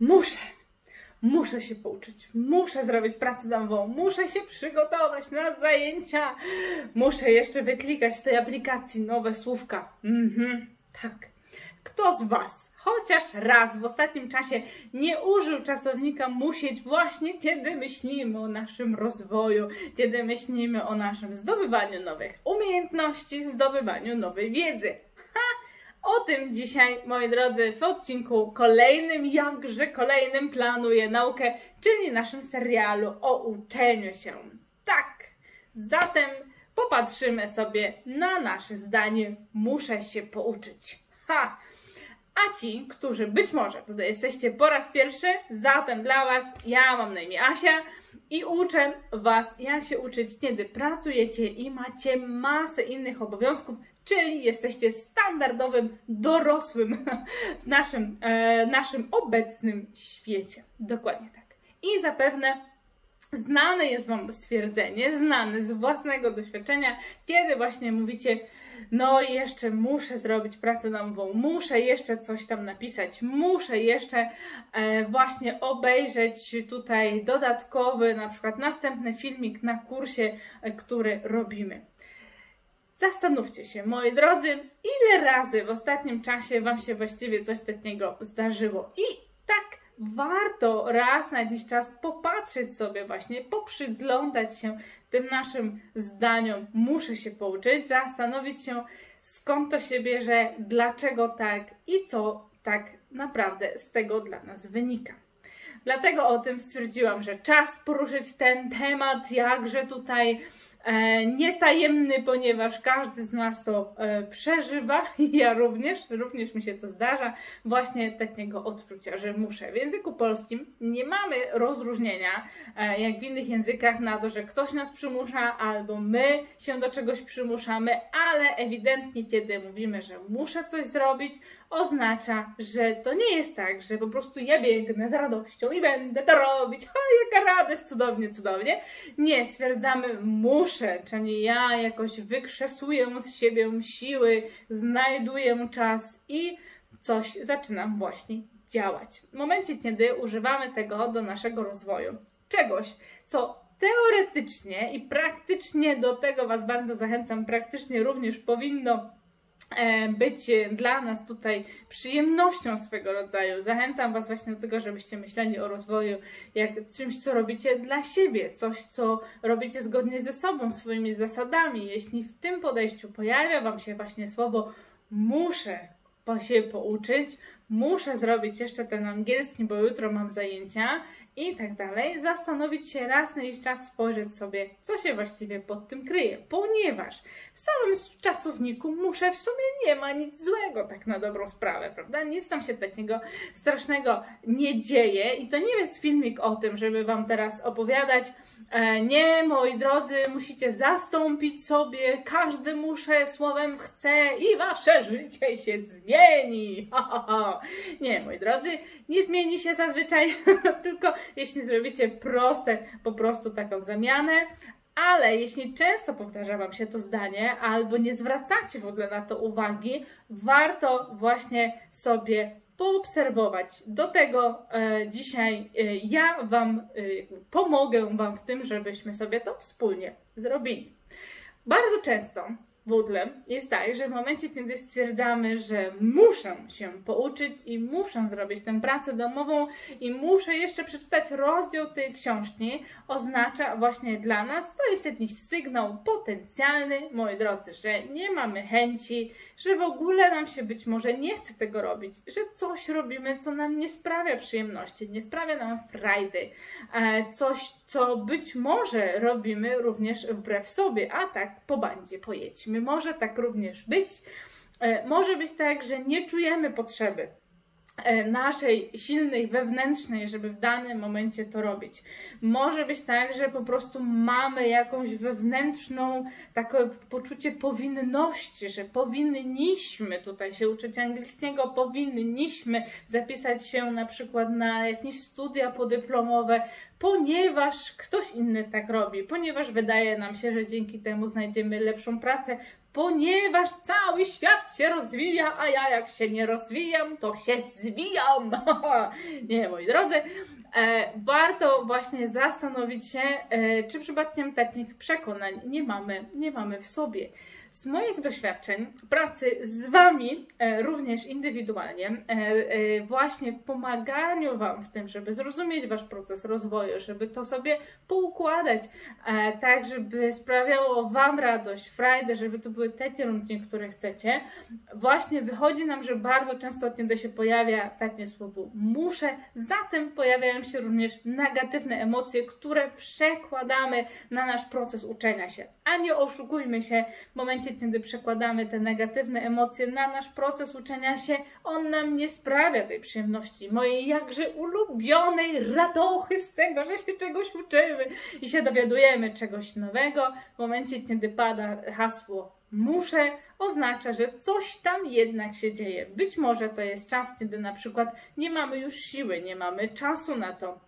muszę, muszę się pouczyć, muszę zrobić pracę domową, muszę się przygotować na zajęcia, muszę jeszcze wyklikać w tej aplikacji nowe słówka. Mhm, tak. Kto z Was chociaż raz w ostatnim czasie nie użył czasownika musieć właśnie kiedy myślimy o naszym rozwoju, kiedy myślimy o naszym zdobywaniu nowych umiejętności, zdobywaniu nowej wiedzy? O tym dzisiaj, moi drodzy, w odcinku kolejnym, jakże kolejnym planuję naukę, czyli naszym serialu o uczeniu się. Tak, zatem popatrzymy sobie na nasze zdanie muszę się pouczyć. Ha! A ci, którzy być może tutaj jesteście po raz pierwszy, zatem dla Was ja mam na imię Asia i uczę Was, jak się uczyć, kiedy pracujecie i macie masę innych obowiązków, czyli jesteście standardowym dorosłym w naszym, e, naszym obecnym świecie. Dokładnie tak. I zapewne znane jest Wam stwierdzenie, znane z własnego doświadczenia, kiedy właśnie mówicie, no jeszcze muszę zrobić pracę domową, muszę jeszcze coś tam napisać, muszę jeszcze e, właśnie obejrzeć tutaj dodatkowy, na przykład następny filmik na kursie, e, który robimy. Zastanówcie się, moi drodzy, ile razy w ostatnim czasie Wam się właściwie coś takiego zdarzyło. I tak warto raz na jakiś czas popatrzeć sobie właśnie, poprzyglądać się tym naszym zdaniom. Muszę się pouczyć, zastanowić się skąd to się bierze, dlaczego tak i co tak naprawdę z tego dla nas wynika. Dlatego o tym stwierdziłam, że czas poruszyć ten temat, jakże tutaj e, nietajemny, ponieważ każdy z nas to e, przeżywa i ja również, również mi się to zdarza, właśnie takiego odczucia, że muszę. W języku polskim nie mamy rozróżnienia, e, jak w innych językach, na to, że ktoś nas przymusza albo my się do czegoś przymuszamy, ale ewidentnie, kiedy mówimy, że muszę coś zrobić, oznacza, że to nie jest tak, że po prostu ja biegnę z radością i będę to robić. O, jaka radość, cudownie, cudownie. Nie, stwierdzamy muszę, czyli ja jakoś wykrzesuję z siebie siły, znajduję czas i coś zaczynam właśnie działać. W momencie, kiedy używamy tego do naszego rozwoju, czegoś, co teoretycznie i praktycznie do tego Was bardzo zachęcam, praktycznie również powinno być dla nas tutaj przyjemnością swego rodzaju. Zachęcam Was właśnie do tego, żebyście myśleli o rozwoju jak czymś, co robicie dla siebie, coś, co robicie zgodnie ze sobą, swoimi zasadami. Jeśli w tym podejściu pojawia Wam się właśnie słowo muszę się pouczyć, muszę zrobić jeszcze ten angielski, bo jutro mam zajęcia i tak dalej, zastanowić się raz na jakiś czas, spojrzeć sobie, co się właściwie pod tym kryje, ponieważ w samym czasowniku muszę w sumie nie ma nic złego, tak na dobrą sprawę, prawda? Nic tam się takiego strasznego nie dzieje i to nie jest filmik o tym, żeby Wam teraz opowiadać, e, nie, moi drodzy, musicie zastąpić sobie, każdy muszę słowem chce i Wasze życie się zmieni. Ha, ha, ha. Nie, moi drodzy, nie zmieni się zazwyczaj, tylko jeśli zrobicie proste, po prostu taką zamianę, ale jeśli często powtarza Wam się to zdanie, albo nie zwracacie w ogóle na to uwagi, warto właśnie sobie poobserwować. Do tego e, dzisiaj e, ja Wam e, pomogę Wam w tym, żebyśmy sobie to wspólnie zrobili. Bardzo często w ogóle jest tak, że w momencie, kiedy stwierdzamy, że muszę się pouczyć i muszę zrobić tę pracę domową i muszę jeszcze przeczytać rozdział tej książki, oznacza właśnie dla nas, to jest jakiś sygnał potencjalny, moi drodzy, że nie mamy chęci, że w ogóle nam się być może nie chce tego robić, że coś robimy, co nam nie sprawia przyjemności, nie sprawia nam frajdy, e, coś, co być może robimy również wbrew sobie, a tak po bandzie pojedźmy może tak również być. E, może być tak, że nie czujemy potrzeby naszej silnej wewnętrznej, żeby w danym momencie to robić. Może być tak, że po prostu mamy jakąś wewnętrzną takie poczucie powinności, że powinniśmy tutaj się uczyć angielskiego, powinniśmy zapisać się na przykład na jakieś studia podyplomowe, ponieważ ktoś inny tak robi, ponieważ wydaje nam się, że dzięki temu znajdziemy lepszą pracę, ponieważ cały świat się rozwija, a ja jak się nie rozwijam, to się zwijam. nie, moi drodzy, e, warto właśnie zastanowić się, e, czy przypadkiem takich przekonań nie mamy, nie mamy w sobie. Z moich doświadczeń pracy z Wami, e, również indywidualnie, e, e, właśnie w pomaganiu Wam w tym, żeby zrozumieć Wasz proces rozwoju, żeby to sobie poukładać, tak, żeby sprawiało Wam radość, frajdę, żeby to były te kierunki, które chcecie, właśnie wychodzi nam, że bardzo często kiedy się pojawia takie słowo muszę, zatem pojawiają się również negatywne emocje, które przekładamy na nasz proces uczenia się. A nie oszukujmy się, w momencie momencie, kiedy przekładamy te negatywne emocje na nasz proces uczenia się, on nam nie sprawia tej przyjemności, mojej jakże ulubionej radochy z tego, że się czegoś uczymy i się dowiadujemy czegoś nowego. W momencie, kiedy pada hasło muszę, oznacza, że coś tam jednak się dzieje. Być może to jest czas, kiedy na przykład nie mamy już siły, nie mamy czasu na to,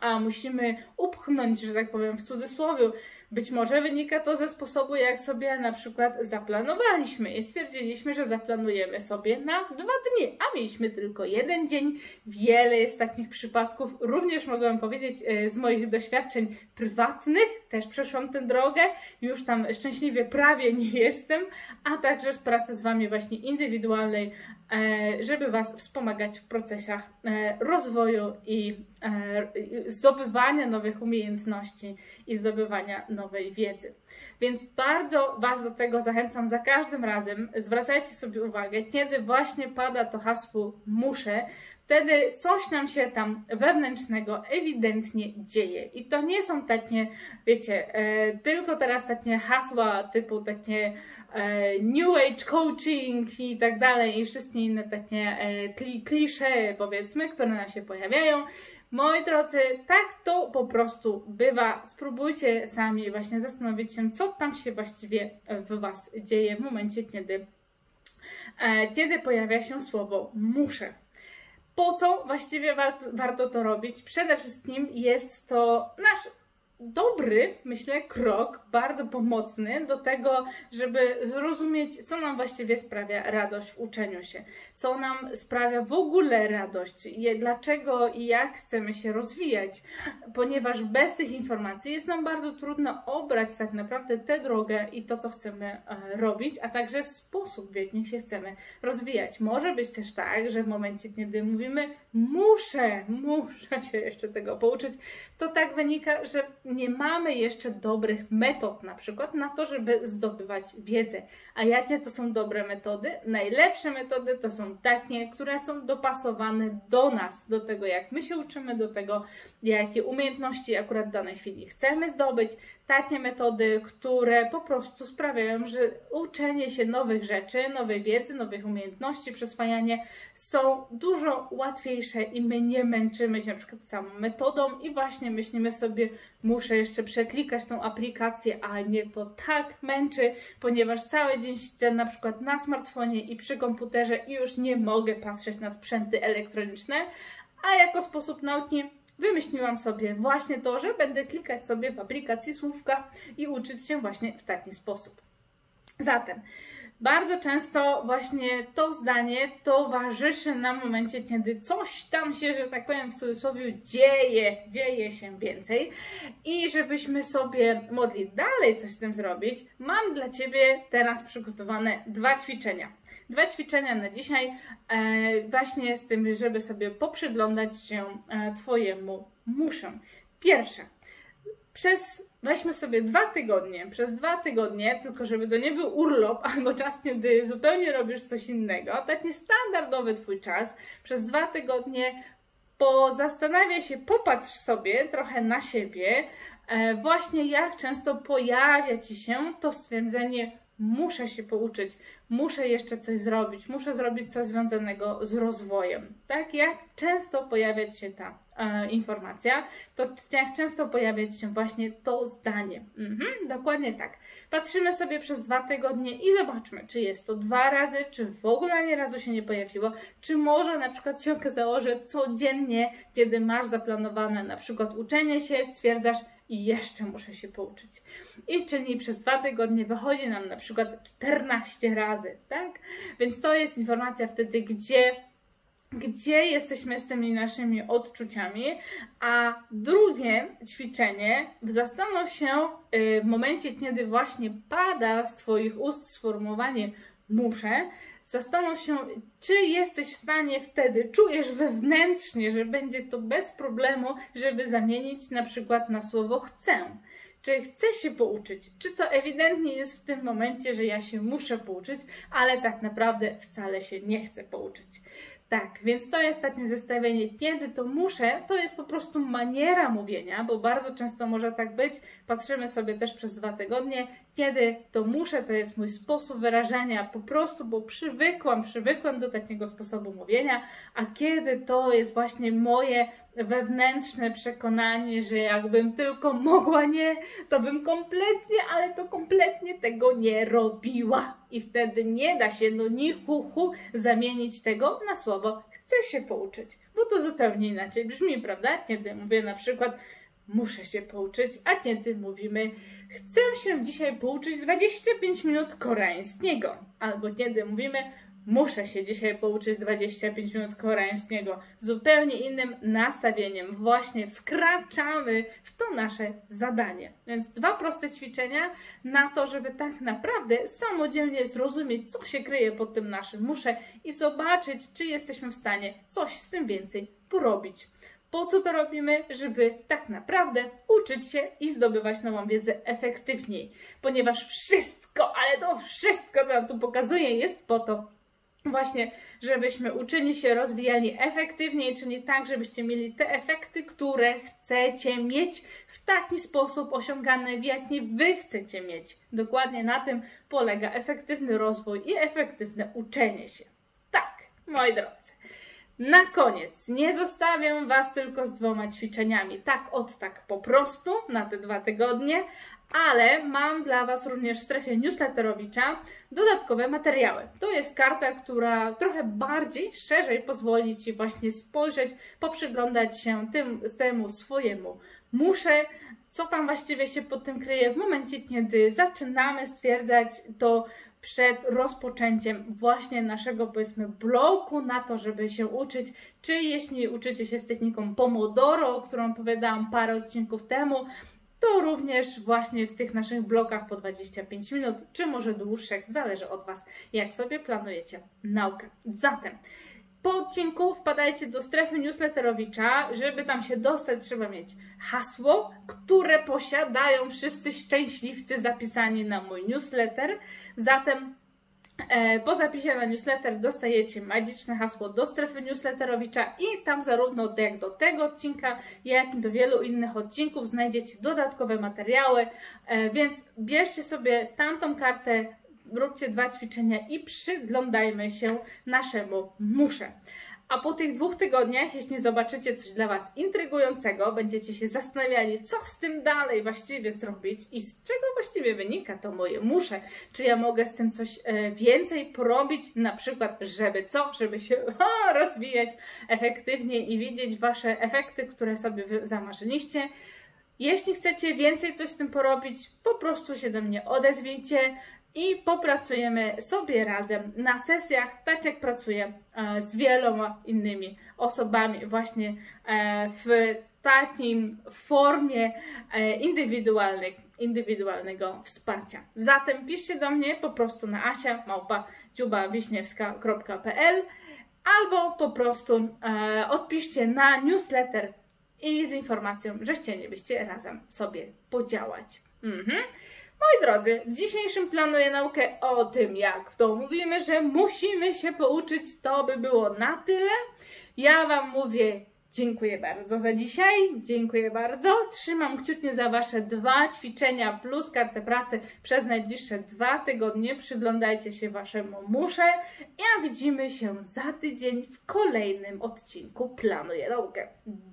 a musimy upchnąć, że tak powiem w cudzysłowie, być może wynika to ze sposobu, jak sobie na przykład zaplanowaliśmy i stwierdziliśmy, że zaplanujemy sobie na dwa dni, a mieliśmy tylko jeden dzień. Wiele jest takich przypadków. Również mogłam powiedzieć e, z moich doświadczeń prywatnych, też przeszłam tę drogę, już tam szczęśliwie prawie nie jestem, a także z pracy z Wami właśnie indywidualnej, e, żeby Was wspomagać w procesach e, rozwoju i zdobywania nowych umiejętności i zdobywania nowej wiedzy. Więc bardzo Was do tego zachęcam za każdym razem. Zwracajcie sobie uwagę, kiedy właśnie pada to hasło muszę, wtedy coś nam się tam wewnętrznego ewidentnie dzieje. I to nie są takie, wiecie, e, tylko teraz takie hasła typu takie e, New Age Coaching i tak dalej, i wszystkie inne takie e, klisze, powiedzmy, które nam się pojawiają. Moi drodzy, tak to po prostu bywa. Spróbujcie sami właśnie zastanowić się, co tam się właściwie w Was dzieje w momencie, kiedy, e, kiedy pojawia się słowo muszę. Po co właściwie warto to robić? Przede wszystkim jest to nasz dobry, myślę, krok, bardzo pomocny do tego, żeby zrozumieć, co nam właściwie sprawia radość w uczeniu się, co nam sprawia w ogóle radość, dlaczego i jak chcemy się rozwijać, ponieważ bez tych informacji jest nam bardzo trudno obrać tak naprawdę tę drogę i to, co chcemy e, robić, a także sposób, w jaki się chcemy rozwijać. Może być też tak, że w momencie, kiedy mówimy muszę, muszę się jeszcze tego pouczyć, to tak wynika, że nie mamy jeszcze dobrych metod na przykład na to, żeby zdobywać wiedzę. A jakie to są dobre metody? Najlepsze metody to są takie, które są dopasowane do nas, do tego jak my się uczymy, do tego jakie umiejętności akurat w danej chwili chcemy zdobyć. Takie metody, które po prostu sprawiają, że uczenie się nowych rzeczy, nowej wiedzy, nowych umiejętności, przyswajanie są dużo łatwiejsze i my nie męczymy się na przykład samą metodą i właśnie myślimy sobie, muszę jeszcze przeklikać tą aplikację, a nie to tak męczy, ponieważ cały dzień siedzę na przykład na smartfonie i przy komputerze i już nie mogę patrzeć na sprzęty elektroniczne, a jako sposób nauki wymyśliłam sobie właśnie to, że będę klikać sobie w aplikacji słówka i uczyć się właśnie w taki sposób. Zatem, bardzo często właśnie to zdanie towarzyszy nam w momencie, kiedy coś tam się, że tak powiem w cudzysłowie, dzieje, dzieje się więcej. I żebyśmy sobie mogli dalej coś z tym zrobić, mam dla Ciebie teraz przygotowane dwa ćwiczenia. Dwa ćwiczenia na dzisiaj, e, właśnie z tym, żeby sobie poprzyglądać się e, Twojemu muszę. Pierwsze, przez weźmy sobie dwa tygodnie, przez dwa tygodnie, tylko żeby to nie był urlop albo czas, kiedy zupełnie robisz coś innego, taki standardowy Twój czas, przez dwa tygodnie pozastanawiaj się, popatrz sobie trochę na siebie, e, właśnie jak często pojawia Ci się to stwierdzenie muszę się pouczyć, muszę jeszcze coś zrobić, muszę zrobić coś związanego z rozwojem. Tak jak często pojawiać się ta e, informacja, to jak często pojawiać się właśnie to zdanie. Mhm, dokładnie tak. Patrzymy sobie przez dwa tygodnie i zobaczmy, czy jest to dwa razy, czy w ogóle ani razu się nie pojawiło, czy może na przykład się okazało, że codziennie, kiedy masz zaplanowane na przykład uczenie się, stwierdzasz, i jeszcze muszę się pouczyć. I czyli przez dwa tygodnie wychodzi nam na przykład 14 razy, tak? Więc to jest informacja wtedy, gdzie gdzie jesteśmy z tymi naszymi odczuciami, a drugie ćwiczenie, zastanów się y, w momencie, kiedy właśnie pada z Twoich ust sformułowanie muszę, zastanów się, czy jesteś w stanie wtedy, czujesz wewnętrznie, że będzie to bez problemu, żeby zamienić na przykład na słowo chcę. Czy chcę się pouczyć? Czy to ewidentnie jest w tym momencie, że ja się muszę pouczyć, ale tak naprawdę wcale się nie chcę pouczyć. Tak, więc to jest takie zestawienie, kiedy to muszę, to jest po prostu maniera mówienia, bo bardzo często może tak być. Patrzymy sobie też przez dwa tygodnie, kiedy to muszę, to jest mój sposób wyrażania, po prostu, bo przywykłam, przywykłam do takiego sposobu mówienia, a kiedy to jest właśnie moje wewnętrzne przekonanie, że jakbym tylko mogła nie, to bym kompletnie, ale to kompletnie tego nie robiła. I wtedy nie da się, no ni hu, hu zamienić tego na słowo chcę się pouczyć, bo to zupełnie inaczej brzmi, prawda? Kiedy mówię na przykład muszę się pouczyć, a kiedy mówimy chcę się dzisiaj pouczyć 25 minut koreańskiego, albo kiedy mówimy muszę się dzisiaj pouczyć 25 minut koreańskiego. Zupełnie innym nastawieniem właśnie wkraczamy w to nasze zadanie. Więc dwa proste ćwiczenia na to, żeby tak naprawdę samodzielnie zrozumieć, co się kryje pod tym naszym muszę i zobaczyć, czy jesteśmy w stanie coś z tym więcej porobić. Po co to robimy? Żeby tak naprawdę uczyć się i zdobywać nową wiedzę efektywniej. Ponieważ wszystko, ale to wszystko, co Wam tu pokazuję, jest po to, właśnie, żebyśmy uczyli się, rozwijali efektywniej, czyli tak, żebyście mieli te efekty, które chcecie mieć w taki sposób osiągane, w jaki wy chcecie mieć. Dokładnie na tym polega efektywny rozwój i efektywne uczenie się. Tak, moi drodzy. Na koniec, nie zostawiam Was tylko z dwoma ćwiczeniami, tak od tak po prostu, na te dwa tygodnie, ale mam dla Was również w strefie newsletterowicza dodatkowe materiały. To jest karta, która trochę bardziej, szerzej pozwoli Ci właśnie spojrzeć, poprzyglądać się tym, temu swojemu muszę, co tam właściwie się pod tym kryje w momencie, kiedy zaczynamy stwierdzać to przed rozpoczęciem właśnie naszego, powiedzmy, bloku na to, żeby się uczyć, czy jeśli uczycie się z techniką Pomodoro, o którą opowiadałam parę odcinków temu, to również właśnie w tych naszych blokach po 25 minut, czy może dłuższych, zależy od Was, jak sobie planujecie naukę. Zatem po odcinku wpadajcie do strefy newsletterowicza. Żeby tam się dostać, trzeba mieć hasło, które posiadają wszyscy szczęśliwcy zapisani na mój newsletter. Zatem po zapisie na newsletter dostajecie magiczne hasło do strefy newsletterowicza i tam zarówno jak do tego odcinka, jak i do wielu innych odcinków znajdziecie dodatkowe materiały, e, więc bierzcie sobie tamtą kartę, róbcie dwa ćwiczenia i przyglądajmy się naszemu muszę. A po tych dwóch tygodniach, jeśli zobaczycie coś dla Was intrygującego, będziecie się zastanawiali, co z tym dalej właściwie zrobić i z czego właściwie wynika to moje muszę. Czy ja mogę z tym coś e, więcej porobić, na przykład, żeby co? Żeby się rozwijać efektywnie i widzieć Wasze efekty, które sobie zamarzyliście. Jeśli chcecie więcej coś z tym porobić, po prostu się do mnie odezwijcie i popracujemy sobie razem na sesjach, tak jak pracuję e, z wieloma innymi osobami, właśnie e, w takim formie e, indywidualnych, indywidualnego wsparcia. Zatem piszcie do mnie po prostu na asia albo po prostu odpiszcie na newsletter i z informacją, że chcielibyście razem sobie podziałać. Mhm. Moi drodzy, w dzisiejszym planuję naukę o tym, jak to mówimy, że musimy się pouczyć, to by było na tyle. Ja Wam mówię dziękuję bardzo za dzisiaj, dziękuję bardzo. Trzymam kciucznie za Wasze dwa ćwiczenia plus kartę pracy przez najbliższe dwa tygodnie. Przyglądajcie się Waszemu muszę, a widzimy się za tydzień w kolejnym odcinku Planuję Naukę. Do